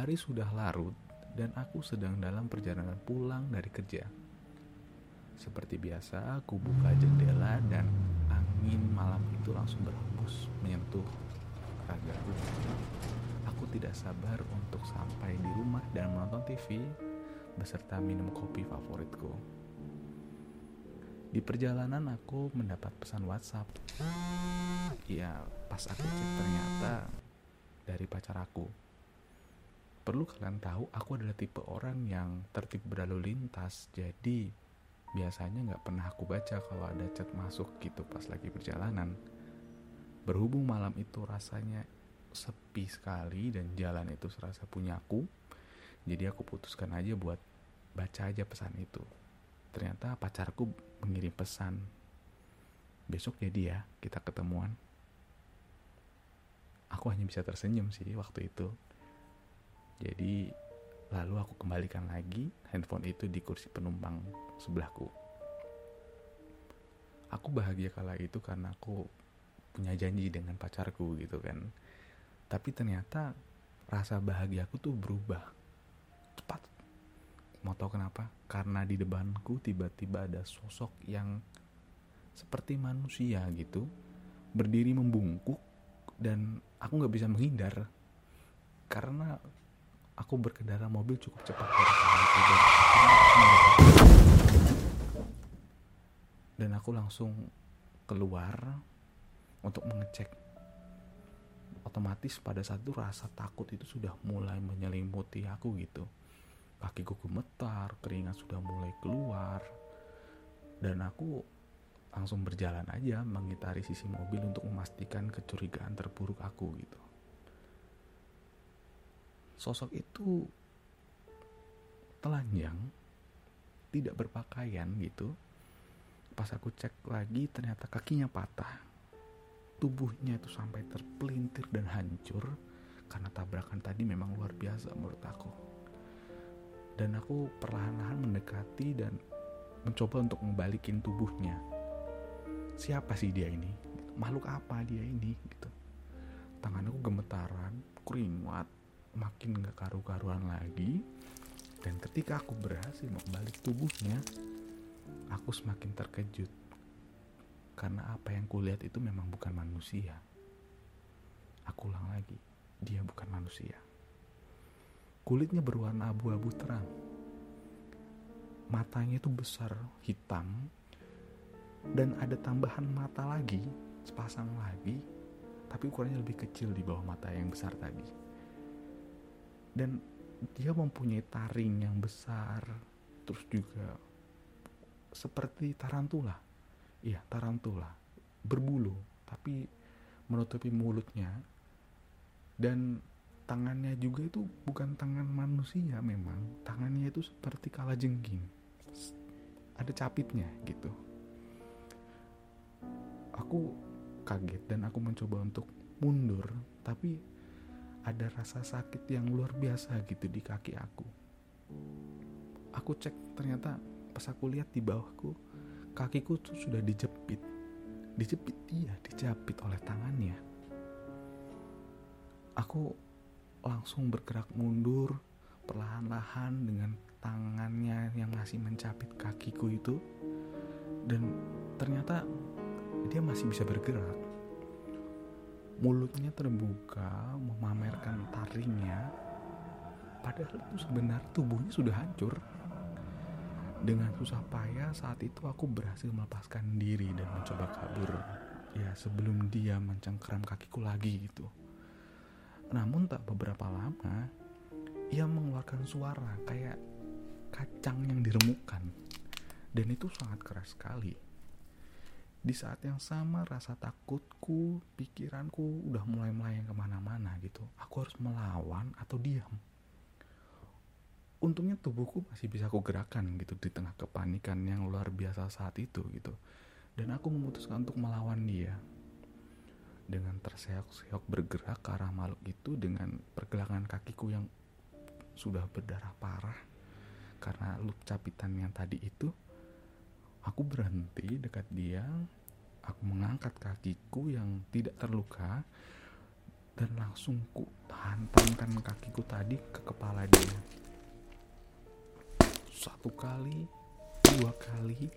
Hari sudah larut dan aku sedang dalam perjalanan pulang dari kerja. Seperti biasa, aku buka jendela dan angin malam itu langsung berhembus menyentuh ragaku. Aku tidak sabar untuk sampai di rumah dan menonton TV beserta minum kopi favoritku. Di perjalanan aku mendapat pesan WhatsApp. Ya, pas aku cek ternyata dari pacar aku. Perlu kalian tahu, aku adalah tipe orang yang tertib berlalu lintas. Jadi, biasanya nggak pernah aku baca kalau ada chat masuk gitu pas lagi perjalanan. Berhubung malam itu rasanya sepi sekali dan jalan itu serasa punya aku, jadi aku putuskan aja buat baca aja pesan itu ternyata pacarku mengirim pesan besok jadi ya kita ketemuan aku hanya bisa tersenyum sih waktu itu jadi lalu aku kembalikan lagi handphone itu di kursi penumpang sebelahku. Aku bahagia kala itu karena aku punya janji dengan pacarku gitu kan. Tapi ternyata rasa bahagiaku tuh berubah cepat. Mau tahu kenapa? Karena di depanku tiba-tiba ada sosok yang seperti manusia gitu, berdiri membungkuk dan aku nggak bisa menghindar. Karena aku berkendara mobil cukup cepat dan aku langsung keluar untuk mengecek. Otomatis pada saat itu rasa takut itu sudah mulai menyelimuti aku gitu. Kakiku gemetar, keringat sudah mulai keluar, dan aku langsung berjalan aja mengitari sisi mobil untuk memastikan kecurigaan terburuk aku gitu. Sosok itu telanjang, tidak berpakaian gitu. Pas aku cek lagi ternyata kakinya patah. Tubuhnya itu sampai terpelintir dan hancur karena tabrakan tadi memang luar biasa menurut aku. Dan aku perlahan-lahan mendekati dan mencoba untuk membalikin tubuhnya. Siapa sih dia ini? Makhluk apa dia ini? Gitu. Tangan aku gemetaran keringat makin gak karu-karuan lagi dan ketika aku berhasil membalik tubuhnya aku semakin terkejut karena apa yang kulihat itu memang bukan manusia aku ulang lagi dia bukan manusia kulitnya berwarna abu-abu terang. Matanya itu besar, hitam, dan ada tambahan mata lagi, sepasang lagi, tapi ukurannya lebih kecil di bawah mata yang besar tadi. Dan dia mempunyai taring yang besar, terus juga seperti tarantula. Iya, tarantula. Berbulu, tapi menutupi mulutnya. Dan tangannya juga itu bukan tangan manusia memang tangannya itu seperti kala jengking ada capitnya gitu aku kaget dan aku mencoba untuk mundur tapi ada rasa sakit yang luar biasa gitu di kaki aku. Aku cek ternyata pas aku lihat di bawahku kakiku tuh sudah dijepit. Dijepit dia dijepit oleh tangannya. Aku langsung bergerak mundur perlahan-lahan dengan tangannya yang masih mencapit kakiku itu. Dan ternyata dia masih bisa bergerak mulutnya terbuka memamerkan taringnya padahal itu sebenarnya tubuhnya sudah hancur dengan susah payah saat itu aku berhasil melepaskan diri dan mencoba kabur ya sebelum dia mencengkeram kakiku lagi gitu namun tak beberapa lama, ia mengeluarkan suara kayak kacang yang diremukkan. Dan itu sangat keras sekali. Di saat yang sama rasa takutku, pikiranku udah mulai melayang ke mana-mana gitu. Aku harus melawan atau diam. Untungnya tubuhku masih bisa aku gerakan gitu di tengah kepanikan yang luar biasa saat itu gitu. Dan aku memutuskan untuk melawan dia dengan terseok-seok bergerak ke arah makhluk itu dengan pergelangan kakiku yang sudah berdarah parah karena lup capitan yang tadi itu aku berhenti dekat dia. Aku mengangkat kakiku yang tidak terluka dan langsung ku hantamkan kakiku tadi ke kepala dia. Satu kali dua kali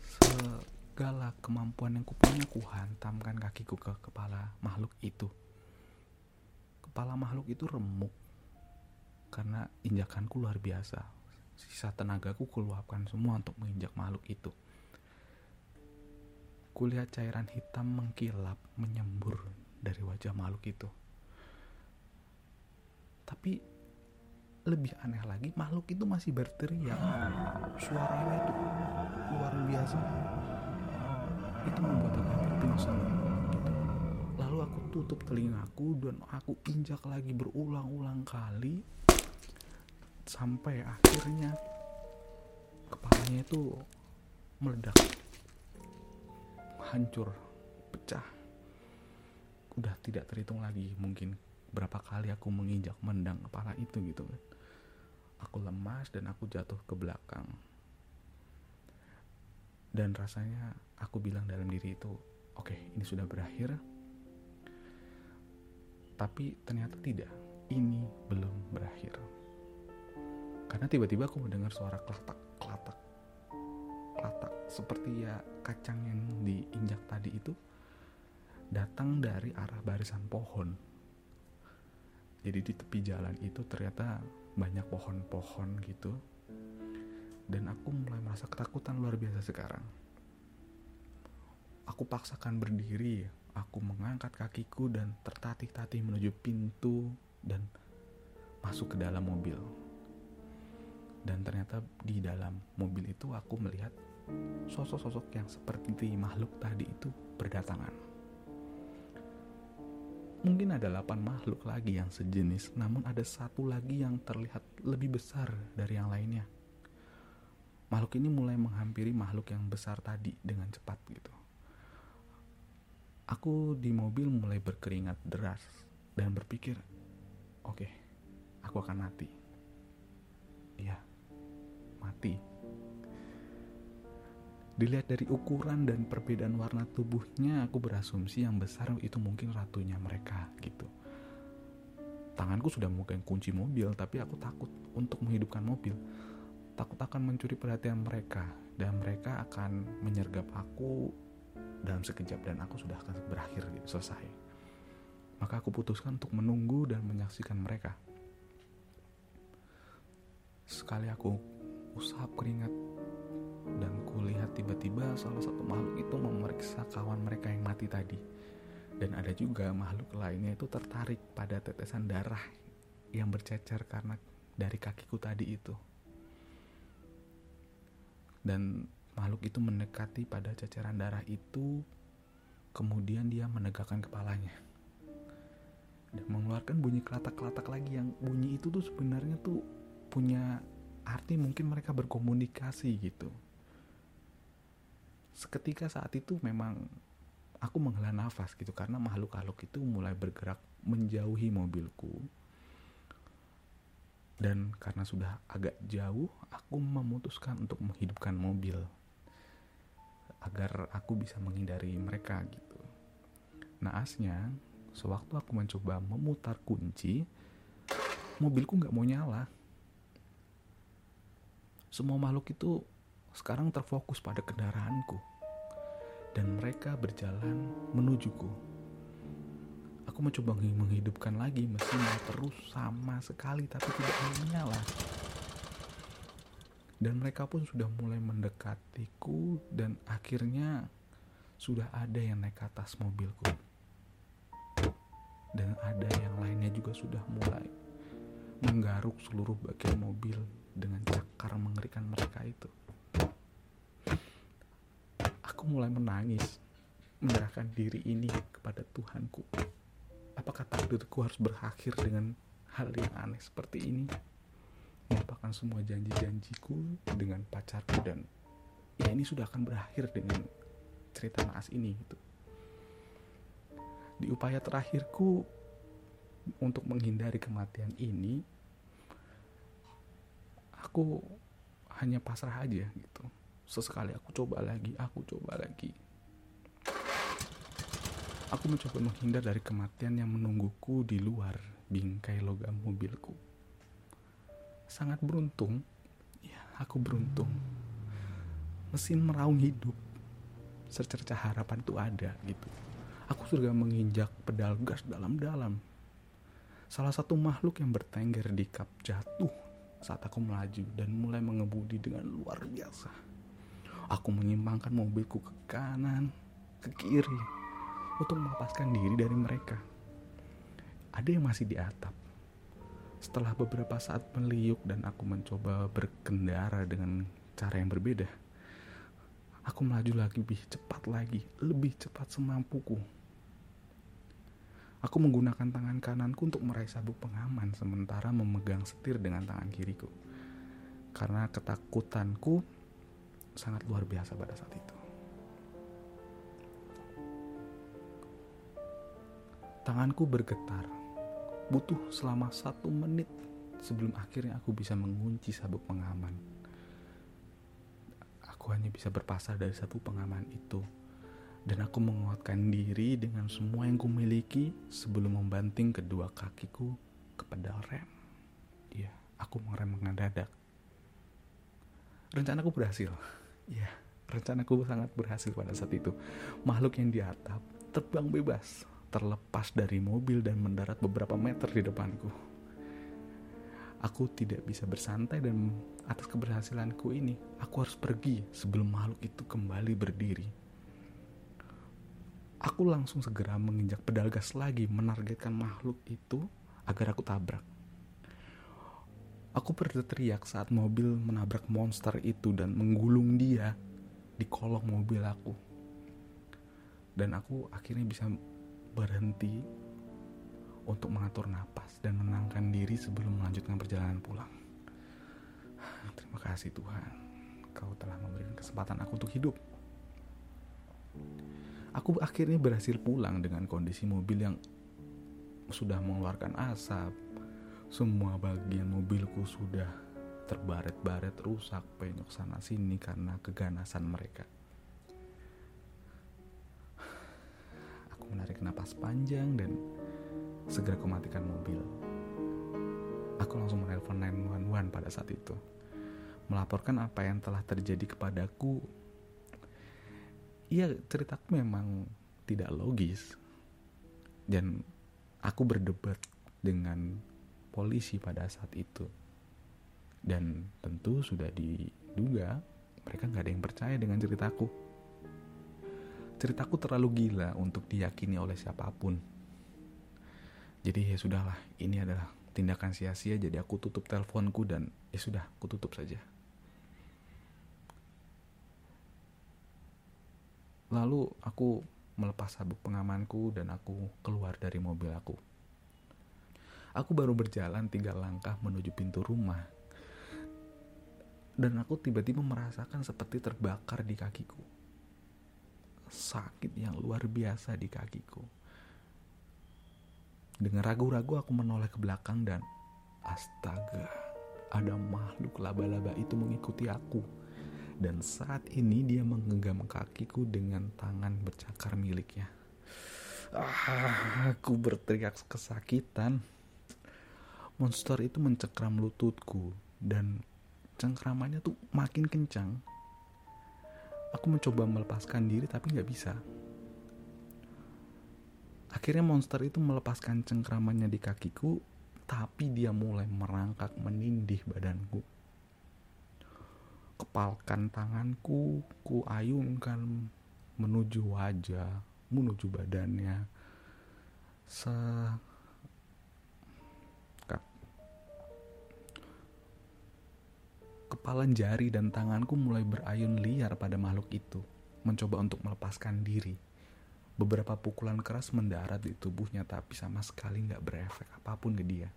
segala kemampuan yang kupunya ku hantamkan kakiku ke kepala makhluk itu. Kepala makhluk itu remuk karena injakanku luar biasa sisa tenagaku keluapkan semua untuk menginjak makhluk itu. Kulihat cairan hitam mengkilap menyembur dari wajah makhluk itu. Tapi lebih aneh lagi makhluk itu masih berteriak. Suaranya itu luar biasa. Itu membuat aku pingsan gitu. lalu aku tutup telingaku dan aku injak lagi berulang-ulang kali sampai akhirnya kepalanya itu meledak. Hancur pecah. Udah tidak terhitung lagi mungkin berapa kali aku menginjak mendang kepala itu gitu kan. Aku lemas dan aku jatuh ke belakang. Dan rasanya aku bilang dalam diri itu oke okay, ini sudah berakhir. Tapi ternyata tidak ini belum berakhir karena tiba-tiba aku mendengar suara kelatak kelatak kelatak. Seperti ya kacang yang diinjak tadi itu datang dari arah barisan pohon. Jadi di tepi jalan itu ternyata banyak pohon-pohon gitu. Dan aku mulai merasa ketakutan luar biasa sekarang. Aku paksakan berdiri aku mengangkat kakiku dan tertatih-tatih menuju pintu dan masuk ke dalam mobil dan ternyata di dalam mobil itu aku melihat sosok-sosok yang seperti makhluk tadi itu berdatangan Mungkin ada 8 makhluk lagi yang sejenis, namun ada satu lagi yang terlihat lebih besar dari yang lainnya. Makhluk ini mulai menghampiri makhluk yang besar tadi dengan cepat gitu. Aku di mobil mulai berkeringat deras dan berpikir, oke, okay, aku akan mati. Iya, mati. Dilihat dari ukuran dan perbedaan warna tubuhnya, aku berasumsi yang besar itu mungkin ratunya mereka gitu. Tanganku sudah memegang kunci mobil, tapi aku takut untuk menghidupkan mobil. Takut akan mencuri perhatian mereka, dan mereka akan menyergap aku dalam sekejap dan aku sudah akan berakhir gitu, selesai. Maka aku putuskan untuk menunggu dan menyaksikan mereka. Sekali aku usap keringat dan kulihat tiba-tiba salah satu makhluk itu memeriksa kawan mereka yang mati tadi. Dan ada juga makhluk lainnya itu tertarik pada tetesan darah yang bercecer karena dari kakiku tadi itu. Dan makhluk itu mendekati pada ceceran darah itu, kemudian dia menegakkan kepalanya. Dan mengeluarkan bunyi kelatak-kelatak lagi yang bunyi itu tuh sebenarnya tuh punya arti mungkin mereka berkomunikasi gitu. Seketika saat itu memang aku menghela nafas gitu karena makhluk-makhluk itu mulai bergerak menjauhi mobilku. Dan karena sudah agak jauh aku memutuskan untuk menghidupkan mobil agar aku bisa menghindari mereka gitu. Naasnya sewaktu aku mencoba memutar kunci mobilku nggak mau nyala semua makhluk itu sekarang terfokus pada kendaraanku dan mereka berjalan menujuku. Aku mencoba menghidupkan lagi mesinnya terus sama sekali tapi tidak menyala. Dan mereka pun sudah mulai mendekatiku dan akhirnya sudah ada yang naik ke atas mobilku. Dan ada yang lainnya juga sudah mulai menggaruk seluruh bagian mobil dengan cakar mengerikan mereka itu. Aku mulai menangis menyerahkan diri ini kepada Tuhanku. Apakah takdirku harus berakhir dengan hal yang aneh seperti ini? Melupakan semua janji-janjiku dengan pacarku dan ya ini sudah akan berakhir dengan cerita naas ini gitu. Di upaya terakhirku untuk menghindari kematian ini aku hanya pasrah aja gitu sesekali aku coba lagi aku coba lagi Aku mencoba menghindar dari kematian yang menungguku di luar bingkai logam mobilku. Sangat beruntung, ya aku beruntung. Mesin meraung hidup, secercah harapan itu ada gitu. Aku sudah menginjak pedal gas dalam-dalam. Salah satu makhluk yang bertengger di kap jatuh saat aku melaju dan mulai mengemudi dengan luar biasa. Aku menyimpangkan mobilku ke kanan, ke kiri, untuk melepaskan diri dari mereka. Ada yang masih di atap. Setelah beberapa saat meliuk dan aku mencoba berkendara dengan cara yang berbeda, aku melaju lagi lebih cepat lagi, lebih cepat semampuku. Aku menggunakan tangan kananku untuk meraih sabuk pengaman sementara memegang setir dengan tangan kiriku. Karena ketakutanku sangat luar biasa pada saat itu. Tanganku bergetar. Butuh selama satu menit sebelum akhirnya aku bisa mengunci sabuk pengaman. Aku hanya bisa berpasar dari satu pengaman itu. Dan aku menguatkan diri dengan semua yang kumiliki sebelum membanting kedua kakiku ke pedal rem. Iya, aku mengerem mendadak. Rencanaku berhasil. Iya, rencanaku sangat berhasil pada saat itu. Makhluk yang di atap terbang bebas terlepas dari mobil dan mendarat beberapa meter di depanku. Aku tidak bisa bersantai dan atas keberhasilanku ini, aku harus pergi sebelum makhluk itu kembali berdiri. Aku langsung segera menginjak pedal gas lagi menargetkan makhluk itu agar aku tabrak. Aku berteriak saat mobil menabrak monster itu dan menggulung dia di kolong mobil aku. Dan aku akhirnya bisa berhenti untuk mengatur napas dan menenangkan diri sebelum melanjutkan perjalanan pulang. Terima kasih Tuhan, Kau telah memberikan kesempatan aku untuk hidup. Aku akhirnya berhasil pulang dengan kondisi mobil yang sudah mengeluarkan asap. Semua bagian mobilku sudah terbaret-baret rusak penyok sana sini karena keganasan mereka. menarik napas panjang dan segera kumatikan mobil. Aku langsung menelpon 911 pada saat itu. Melaporkan apa yang telah terjadi kepadaku. Iya, ceritaku memang tidak logis. Dan aku berdebat dengan polisi pada saat itu. Dan tentu sudah diduga mereka nggak ada yang percaya dengan ceritaku ceritaku terlalu gila untuk diyakini oleh siapa pun. Jadi ya sudahlah, ini adalah tindakan sia-sia jadi aku tutup teleponku dan ya sudah, aku tutup saja. Lalu aku melepas sabuk pengamanku dan aku keluar dari mobil aku. Aku baru berjalan tiga langkah menuju pintu rumah. Dan aku tiba-tiba merasakan seperti terbakar di kakiku sakit yang luar biasa di kakiku. Dengan ragu-ragu aku menoleh ke belakang dan astaga, ada makhluk laba-laba itu mengikuti aku. Dan saat ini dia menggenggam kakiku dengan tangan bercakar miliknya. Ah, aku berteriak kesakitan. Monster itu mencekram lututku dan cengkramannya tuh makin kencang Aku mencoba melepaskan diri tapi nggak bisa. Akhirnya monster itu melepaskan cengkramannya di kakiku, tapi dia mulai merangkak menindih badanku. Kepalkan tanganku, ku ayunkan menuju wajah, menuju badannya. Se kepalan jari dan tanganku mulai berayun liar pada makhluk itu, mencoba untuk melepaskan diri. Beberapa pukulan keras mendarat di tubuhnya tapi sama sekali nggak berefek apa pun ke dia.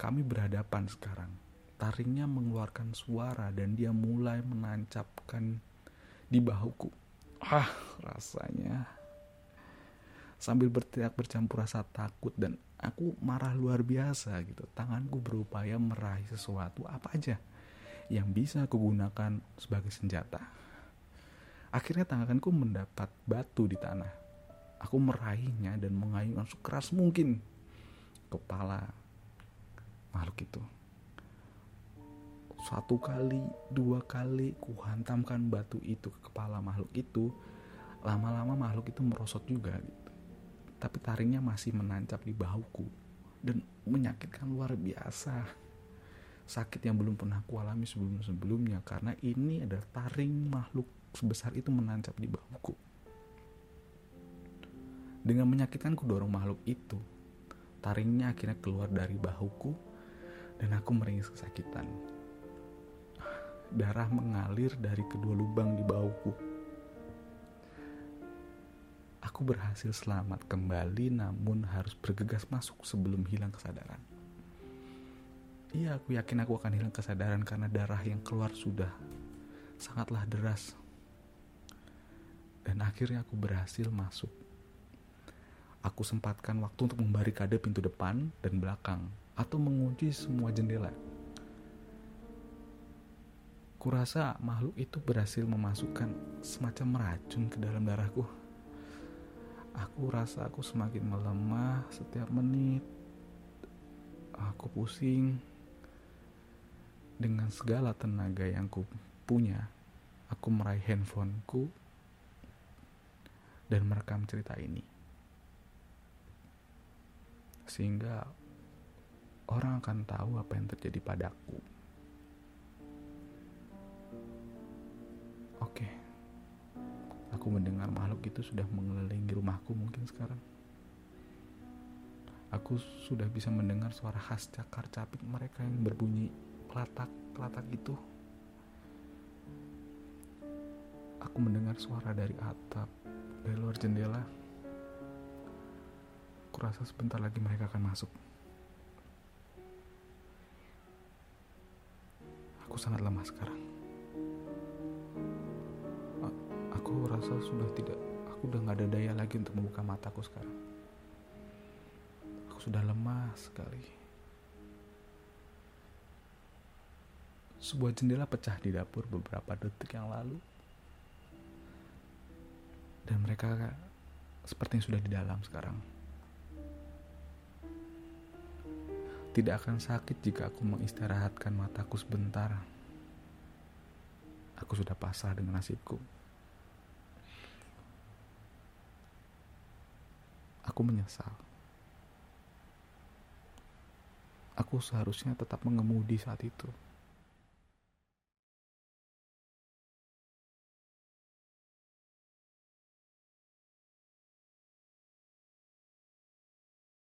Kami berhadapan sekarang. Taringnya mengeluarkan suara dan dia mulai menancapkan di bahuku. Ah, rasanya. Sambil berteriak bercampur rasa takut dan aku marah luar biasa gitu tanganku berupaya meraih sesuatu apa aja yang bisa aku gunakan sebagai senjata akhirnya tanganku mendapat batu di tanah Aku meraihnya dan mengayunkan sekeras mungkin kepala makhluk itu. Satu kali, dua kali kuhantamkan batu itu ke kepala makhluk itu, lama-lama makhluk itu merosot juga gitu. Tapi taringnya masih menancap di bahuku dan menyakitkan luar biasa. Sakit yang belum pernah aku alami sebelum-sebelumnya karena ini adalah taring makhluk sebesar itu menancap di bahuku. Dengan menyakitkan ku dorong makhluk itu, taringnya akhirnya keluar dari bahuku dan aku meringis kesakitan. Darah mengalir dari kedua lubang di bahuku. Aku berhasil selamat kembali namun harus bergegas masuk sebelum hilang kesadaran. Iya, aku yakin aku akan hilang kesadaran karena darah yang keluar sudah sangatlah deras. Dan akhirnya aku berhasil masuk Aku sempatkan waktu untuk membarikade pintu depan dan belakang atau mengunci semua jendela. Kurasa makhluk itu berhasil memasukkan semacam racun ke dalam darahku. Aku rasa aku semakin melemah setiap menit. Aku pusing. Dengan segala tenaga yang ku punya, aku meraih handphoneku dan merekam cerita ini sehingga orang akan tahu apa yang terjadi padaku. Oke, aku mendengar makhluk itu sudah mengelilingi rumahku mungkin sekarang. Aku sudah bisa mendengar suara khas cakar capit mereka yang berbunyi kelatak-kelatak itu. Aku mendengar suara dari atap, dari luar jendela. Kurasa sebentar lagi mereka akan masuk. Aku sangat lemah sekarang. Aku rasa sudah tidak, aku udah nggak ada daya lagi untuk membuka mataku sekarang. Aku sudah lemah sekali. Sebuah jendela pecah di dapur beberapa detik yang lalu. Dan mereka sepertinya sudah di dalam sekarang. Tidak akan sakit jika aku mengistirahatkan mataku sebentar. Aku sudah pasrah dengan nasibku. Aku menyesal. Aku seharusnya tetap mengemudi saat itu.